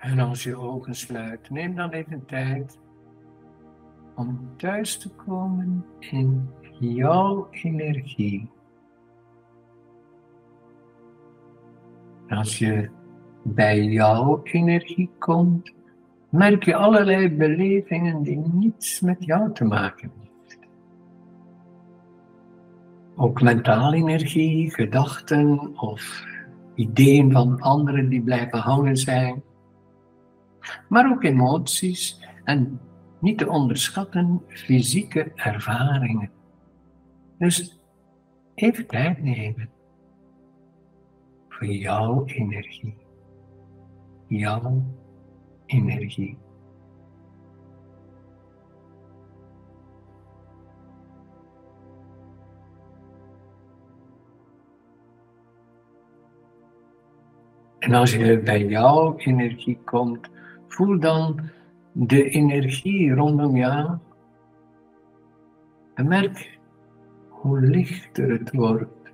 En als je ogen sluit, neem dan even tijd om thuis te komen in jouw energie. Als je bij jouw energie komt, merk je allerlei belevingen die niets met jou te maken hebben. Ook mentale energie, gedachten of ideeën van anderen die blijven hangen zijn. Maar ook emoties en niet te onderschatten fysieke ervaringen. Dus even tijd nemen voor jouw energie. Jouw energie. En als je bij jouw energie komt, voel dan de energie rondom jou. En merk hoe lichter het wordt.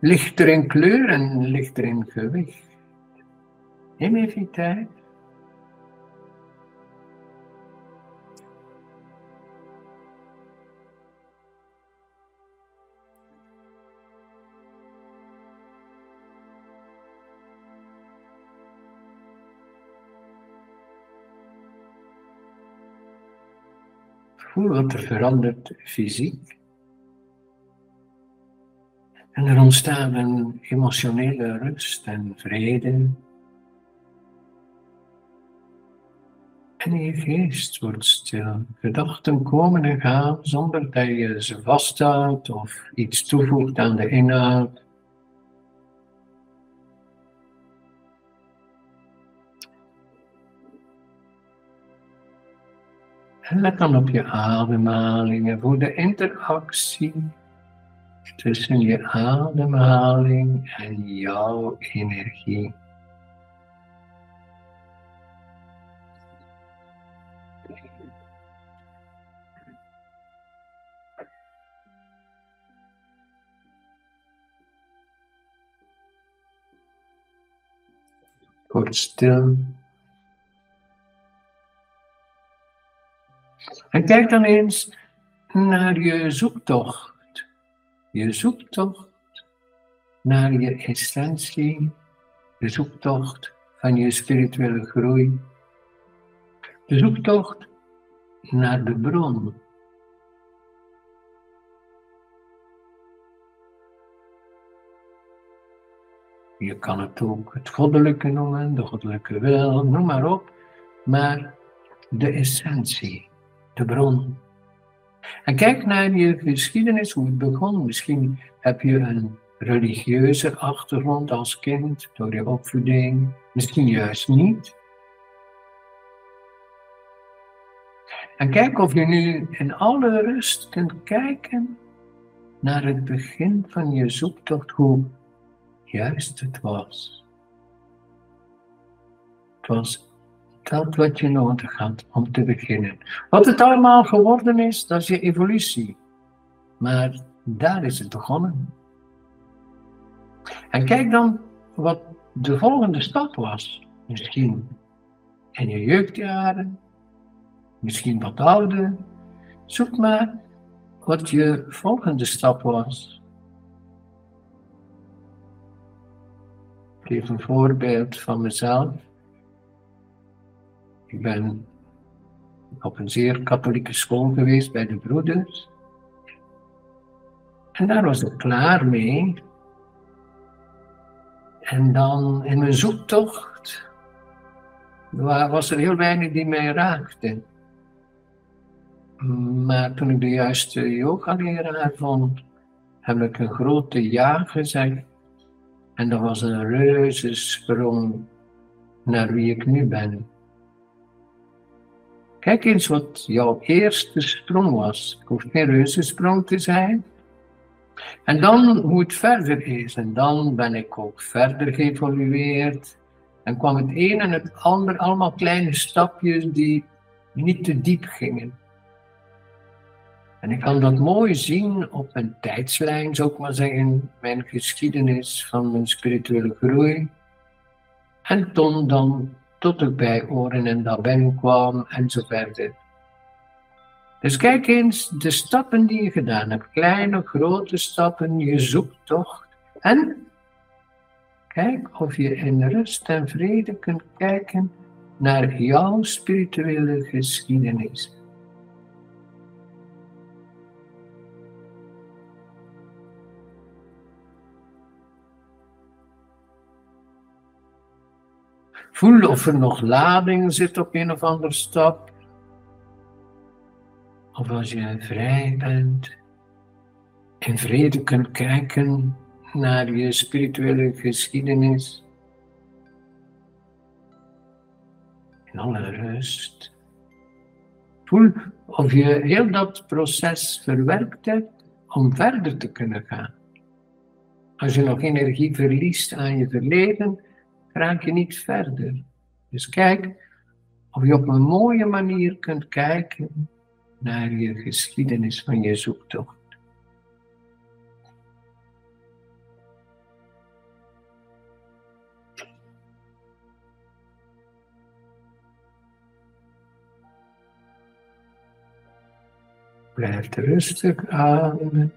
Lichter in kleur en lichter in gewicht. Neem even tijd. Voel wat er verandert fysiek. En er ontstaat een emotionele rust en vrede. En je geest wordt stil. Gedachten komen en gaan zonder dat je ze vasthoudt of iets toevoegt aan de inhoud. En dan op je ademhaling en voel de interactie tussen je ademhaling en jouw energie. Stil. En kijk dan eens naar je zoektocht. Je zoektocht naar je essentie, de zoektocht van je spirituele groei, de zoektocht naar de bron. Je kan het ook het goddelijke noemen, de goddelijke wil, noem maar op, maar de essentie, de bron. En kijk naar je geschiedenis, hoe het begon. Misschien heb je een religieuze achtergrond als kind door je opvoeding, misschien juist niet. En kijk of je nu in alle rust kunt kijken naar het begin van je zoektocht, hoe juist het was. Het was dat wat je nodig had om te beginnen. Wat het allemaal geworden is, dat is je evolutie. Maar daar is het begonnen. En kijk dan wat de volgende stap was. Misschien in je jeugdjaren, misschien wat ouder. Zoek maar wat je volgende stap was. Ik geef een voorbeeld van mezelf. Ik ben op een zeer katholieke school geweest bij de broeders. En daar was ik klaar mee. En dan in mijn zoektocht was er heel weinig die mij raakte. Maar toen ik de juiste yoga-leraar vond, heb ik een grote ja gezegd. En dat was een reuze sprong naar wie ik nu ben. Kijk eens wat jouw eerste sprong was. Het hoeft geen sprong te zijn. En dan hoe het verder is. En dan ben ik ook verder geëvolueerd. En kwam het een en het ander, allemaal kleine stapjes die niet te diep gingen. En ik kan dat mooi zien op een tijdslijn, zou ik maar zeggen, mijn geschiedenis van mijn spirituele groei. En toen dan tot ik bij Oren en Daben kwam en zo verder. Dus kijk eens de stappen die je gedaan hebt, kleine, grote stappen, je zoektocht. En kijk of je in rust en vrede kunt kijken naar jouw spirituele geschiedenis. Voel of er nog lading zit op een of andere stap. Of als je vrij bent, in vrede kunt kijken naar je spirituele geschiedenis. In alle rust. Voel of je heel dat proces verwerkt hebt om verder te kunnen gaan. Als je nog energie verliest aan je verleden, raak je niet verder. Dus kijk of je op een mooie manier kunt kijken naar je geschiedenis van je zoektocht. Blijf rustig ademen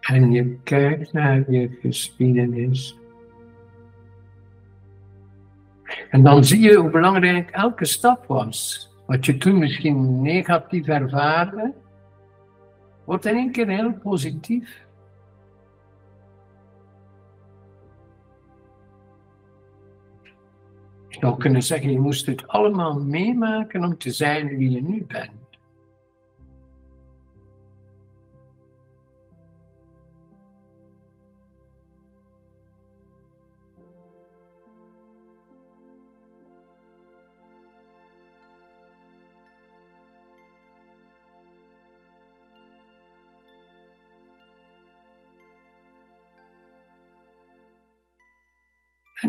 en je kijkt naar je geschiedenis. En dan zie je hoe belangrijk elke stap was. Wat je toen misschien negatief ervaarde, wordt in één keer heel positief. Je zou kunnen zeggen, je moest het allemaal meemaken om te zijn wie je nu bent.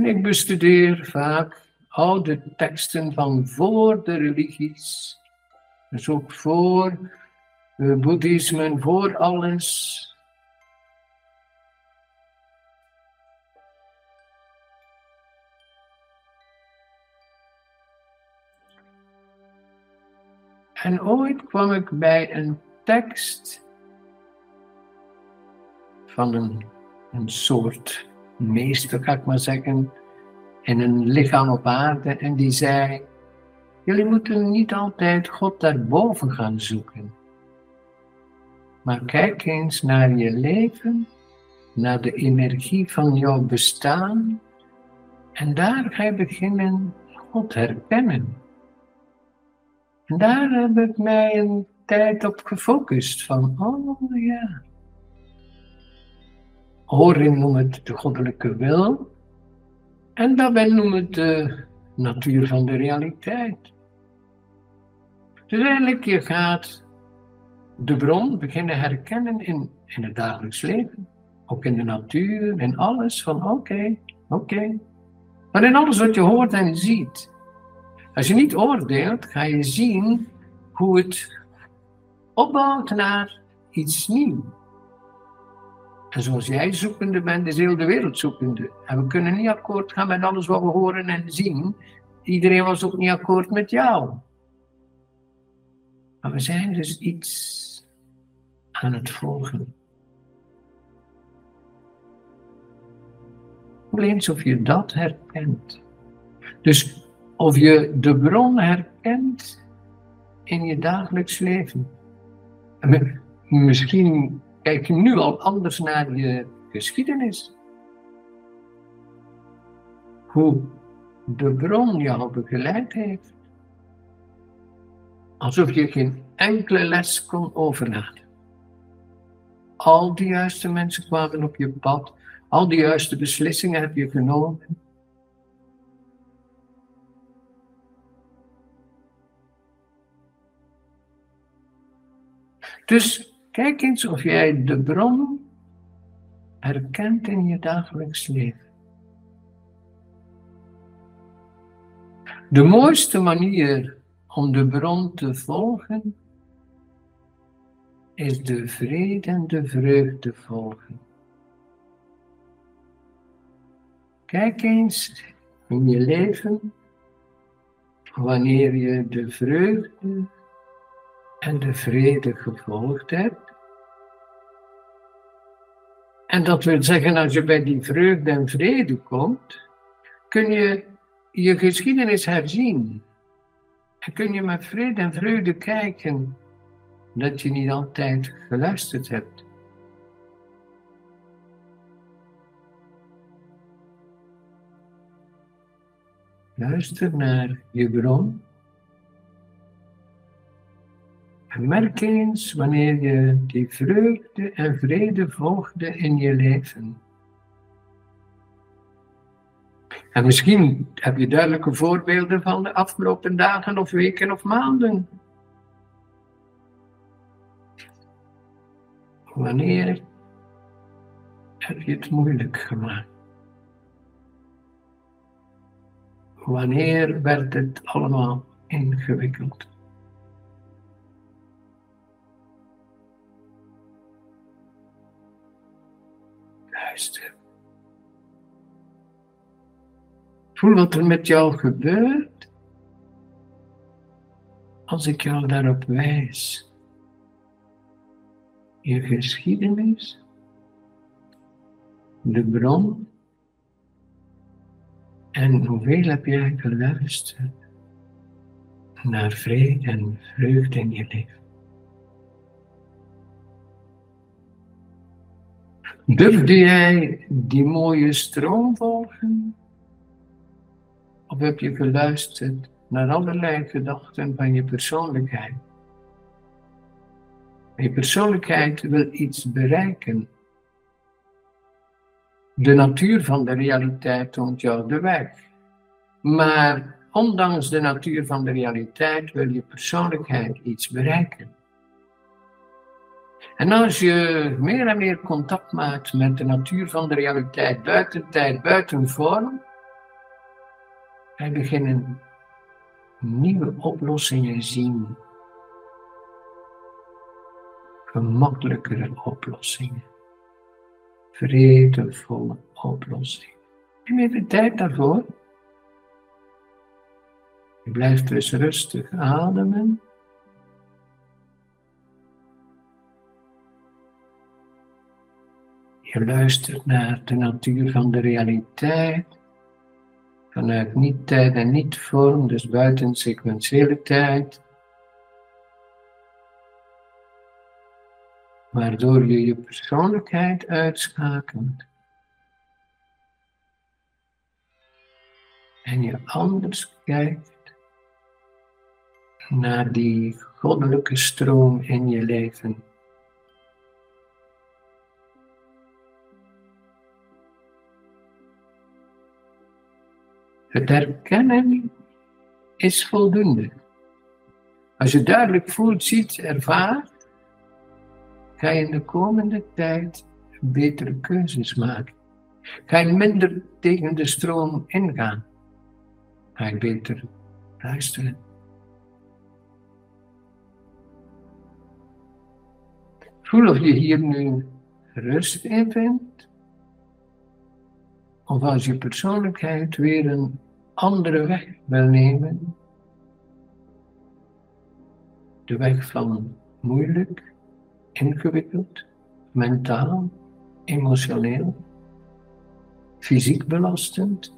Ik bestudeer vaak oude teksten van voor de religies. Dus ook voor het boeddhisme, voor alles. En ooit kwam ik bij een tekst van een soort meester, ga ik maar zeggen, in een lichaam op aarde. En die zei, jullie moeten niet altijd God daarboven gaan zoeken. Maar kijk eens naar je leven, naar de energie van jouw bestaan. En daar ga je beginnen God herkennen. En daar heb ik mij een tijd op gefocust. Van, oh ja, Horin noemt het de goddelijke wil. En daarbij noemen het de natuur van de realiteit. Dus eigenlijk, je gaat de bron beginnen herkennen in, in het dagelijks leven. Ook in de natuur, in alles. Van oké, oké. Maar in alles wat je hoort en ziet. Als je niet oordeelt, ga je zien hoe het opbouwt naar iets nieuws. En zoals jij zoekende bent, is heel de wereld zoekende. En we kunnen niet akkoord gaan met alles wat we horen en zien. Iedereen was ook niet akkoord met jou. Maar we zijn dus iets aan het volgen. Alleen of je dat herkent. Dus of je de bron herkent in je dagelijks leven. Misschien kijk je nu al anders naar je geschiedenis. Hoe de bron jou begeleid heeft. Alsof je geen enkele les kon overlaten. Al die juiste mensen kwamen op je pad. Al die juiste beslissingen heb je genomen. Dus Kijk eens of jij de bron herkent in je dagelijks leven. De mooiste manier om de bron te volgen is de vrede en de vreugde volgen. Kijk eens in je leven wanneer je de vreugde en de vrede gevolgd hebt. En dat wil zeggen, als je bij die vreugde en vrede komt, kun je je geschiedenis herzien. En kun je met vrede en vreugde kijken dat je niet altijd geluisterd hebt. Luister naar je bron. En merk eens wanneer je die vreugde en vrede volgde in je leven. En misschien heb je duidelijke voorbeelden van de afgelopen dagen of weken of maanden. Wanneer heb je het moeilijk gemaakt? Wanneer werd het allemaal ingewikkeld? Voel wat er met jou gebeurt als ik jou daarop wijs. Je geschiedenis, de bron en hoeveel heb jij geluisterd naar vrede en vreugde in je leven? Durfde jij die mooie stroom volgen? Of heb je geluisterd naar allerlei gedachten van je persoonlijkheid? Je persoonlijkheid wil iets bereiken. De natuur van de realiteit toont jou de weg. Maar ondanks de natuur van de realiteit wil je persoonlijkheid iets bereiken. En als je meer en meer contact maakt met de natuur van de realiteit, buiten tijd, buiten vorm, wij beginnen nieuwe oplossingen zien. Gemakkelijkere oplossingen. Vredevolle oplossingen. Neem even tijd daarvoor. Je blijft dus rustig ademen. Je luistert naar de natuur van de realiteit vanuit niet-tijd en niet-vorm, dus buiten sequentiële tijd. Waardoor je je persoonlijkheid uitschakelt. En je anders kijkt naar die goddelijke stroom in je leven. Het herkennen is voldoende. Als je duidelijk voelt, ziet, ervaart, ga je in de komende tijd betere keuzes maken. Ga je minder tegen de stroom ingaan. Ga je beter luisteren. Voel of je hier nu rust in vindt. Of als je persoonlijkheid weer een andere weg wil nemen. De weg van moeilijk, ingewikkeld, mentaal, emotioneel, fysiek belastend.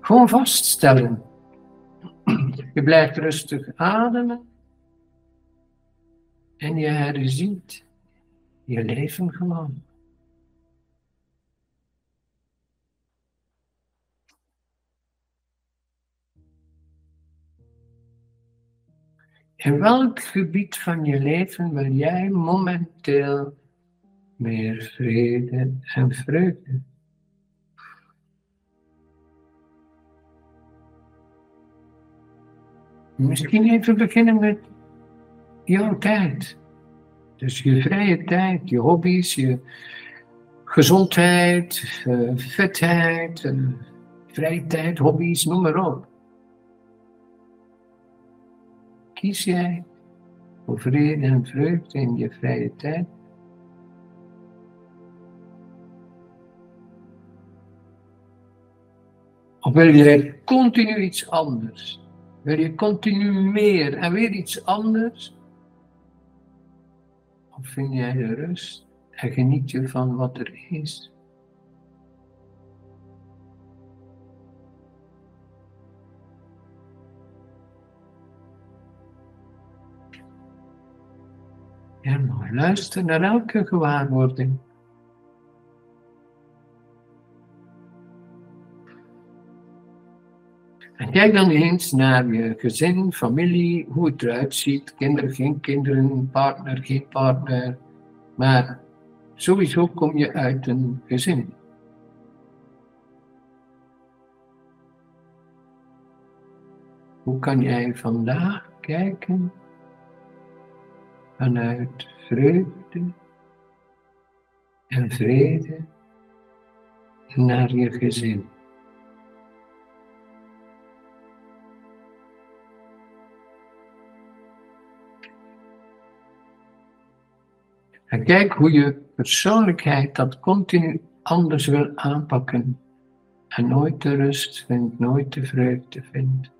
Gewoon, vaststellen. Je blijft rustig ademen en je herziet je leven gewoon. In welk gebied van je leven wil jij momenteel meer vrede en vreugde? Misschien even beginnen met jouw tijd. Dus je vrije tijd, je hobby's, je gezondheid, uh, vetheid, uh, vrije tijd, hobby's, noem maar op. kies jij voor vrede en vreugde in je vrije tijd? Of wil je continu iets anders? Wil je continu meer en weer iets anders? Of vind jij de rust en geniet je van wat er is? Mooi. Luister naar elke gewaarwording. En kijk dan eens naar je gezin, familie, hoe het eruit ziet. Kinderen, geen kinderen, partner, geen partner. Maar sowieso kom je uit een gezin. Hoe kan jij vandaag kijken vanuit vreugde en vrede naar je gezin? En kijk hoe je persoonlijkheid dat continu anders wil aanpakken en nooit de rust vindt, nooit de vreugde vindt.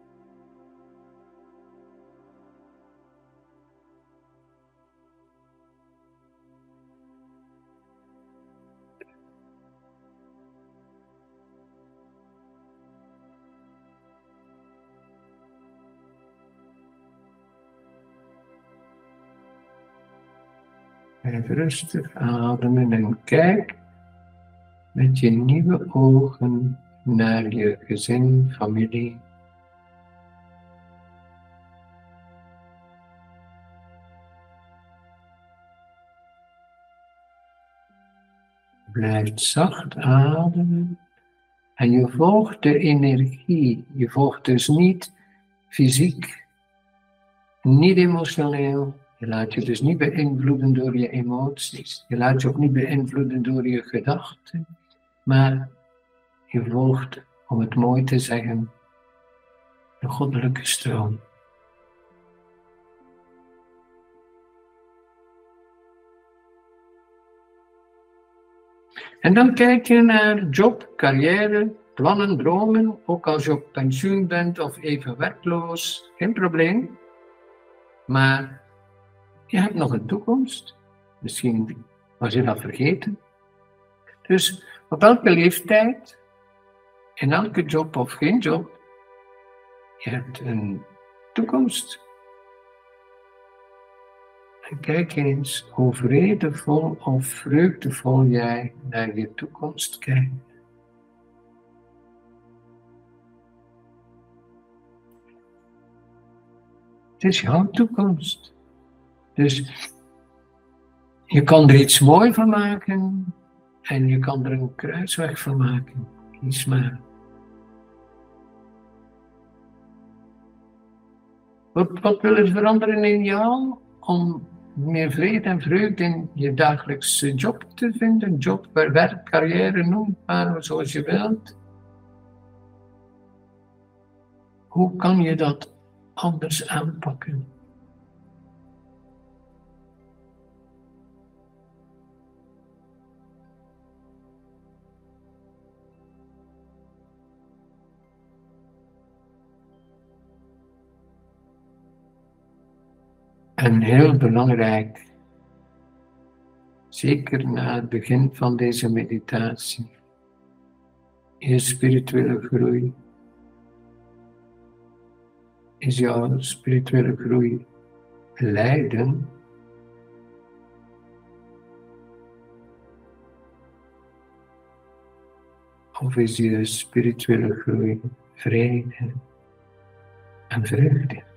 Even rustig ademen en kijk met je nieuwe ogen naar je gezin, familie. Blijf zacht ademen en je volgt de energie. Je volgt dus niet fysiek, niet emotioneel, je laat je dus niet beïnvloeden door je emoties. Je laat je ook niet beïnvloeden door je gedachten. Maar je volgt, om het mooi te zeggen, de goddelijke stroom. En dan kijk je naar job, carrière, plannen, dromen, ook als je op pensioen bent of even werkloos, geen probleem. Maar je hebt nog een toekomst. Misschien was je dat vergeten. Dus op elke leeftijd, in elke job of geen job, je hebt een toekomst. En kijk eens hoe vredevol of vreugdevol jij naar je toekomst kijkt. Het is jouw toekomst. Dus je kan er iets moois van maken en je kan er een kruisweg van maken. Kies maar. Wat, wat wil er veranderen in jou om meer vrede en vreugde in je dagelijkse job te vinden? Job, werk, carrière, noem maar zoals je wilt. Hoe kan je dat anders aanpakken? En heel belangrijk, zeker na het begin van deze meditatie, je spirituele groei. Is jouw spirituele groei lijden? Of is je spirituele groei vrede en vreugde?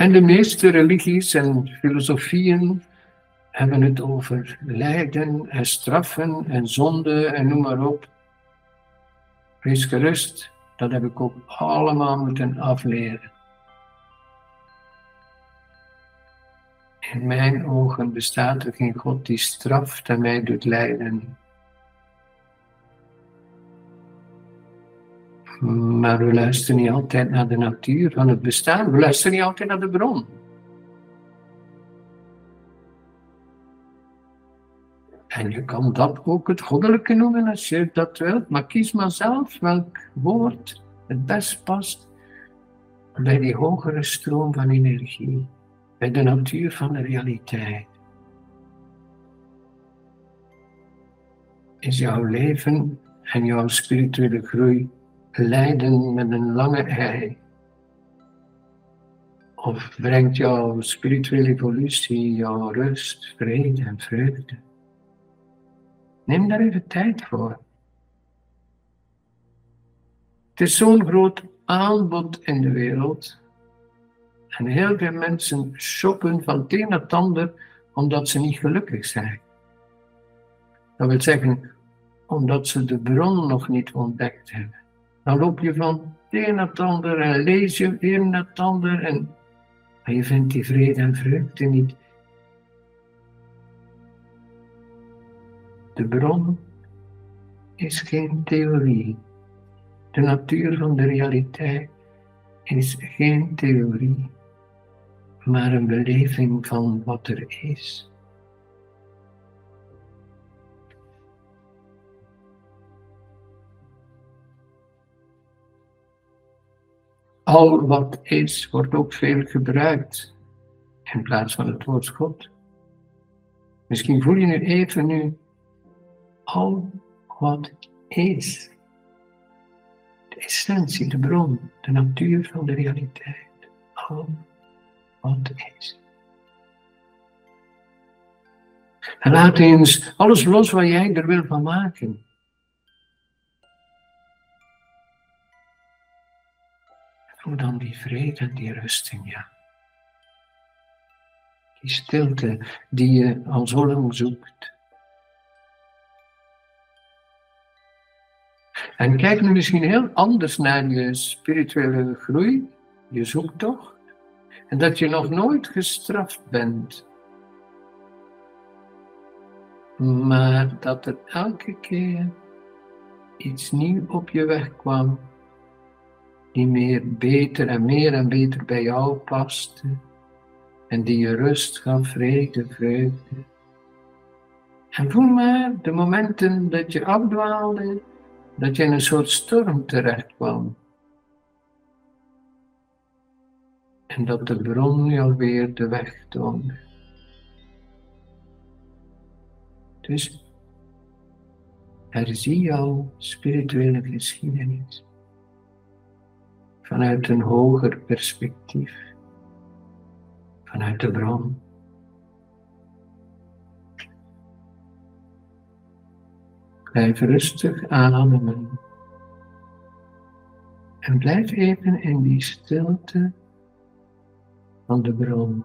En de meeste religies en filosofieën hebben het over lijden en straffen en zonde en noem maar op. Wees gerust, dat heb ik ook allemaal moeten afleren. In mijn ogen bestaat er geen God die straft en mij doet lijden. Maar we luisteren niet altijd naar de natuur van het bestaan. We luisteren niet altijd naar de bron. En je kan dat ook het goddelijke noemen als je dat wilt, maar kies maar zelf welk woord het best past bij die hogere stroom van energie, bij de natuur van de realiteit. Is jouw leven en jouw spirituele groei lijden met een lange ei? Of brengt jouw spirituele evolutie jouw rust, vrede en vreugde? Neem daar even tijd voor. Het is zo'n groot aanbod in de wereld. En heel veel mensen shoppen van het een naar ander omdat ze niet gelukkig zijn. Dat wil zeggen, omdat ze de bron nog niet ontdekt hebben. Dan loop je van het een naar het ander en lees je een naar het ander en, en je vindt die vrede en vreugde niet. De bron is geen theorie. De natuur van de realiteit is geen theorie, maar een beleving van wat er is. Al wat is, wordt ook veel gebruikt in plaats van het woord God. Misschien voel je nu even nu al wat is. De essentie, de bron, de natuur van de realiteit. Al wat is. En laat eens alles los wat jij er wil van maken. Voel dan die vrede en die rust in je. Die stilte die je al zo lang zoekt. En kijk nu misschien heel anders naar je spirituele groei, je zoektocht, en dat je nog nooit gestraft bent. Maar dat er elke keer iets nieuw op je weg kwam, die meer beter en meer en beter bij jou paste, en die je rust gaf, vrede, vreugde. En voel maar de momenten dat je afdwaalde, dat je in een soort storm terecht kwam. En dat de bron je alweer de weg toonde. Dus herzie jouw spirituele geschiedenis vanuit een hoger perspectief, vanuit de bron. Blijf rustig ademen. En blijf even in die stilte van de bron.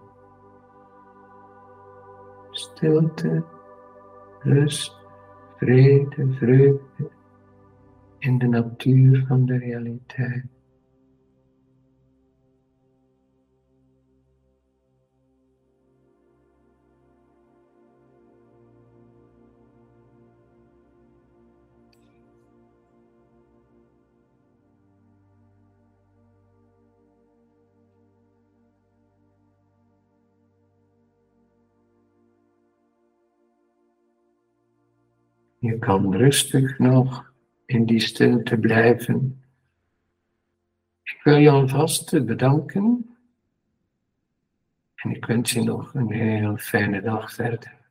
Stilte, rust, vrede, vreugde in de natuur van de realiteit. Je kan rustig nog in die stilte blijven. Ik wil je alvast bedanken. En ik wens je nog een heel fijne dag verder.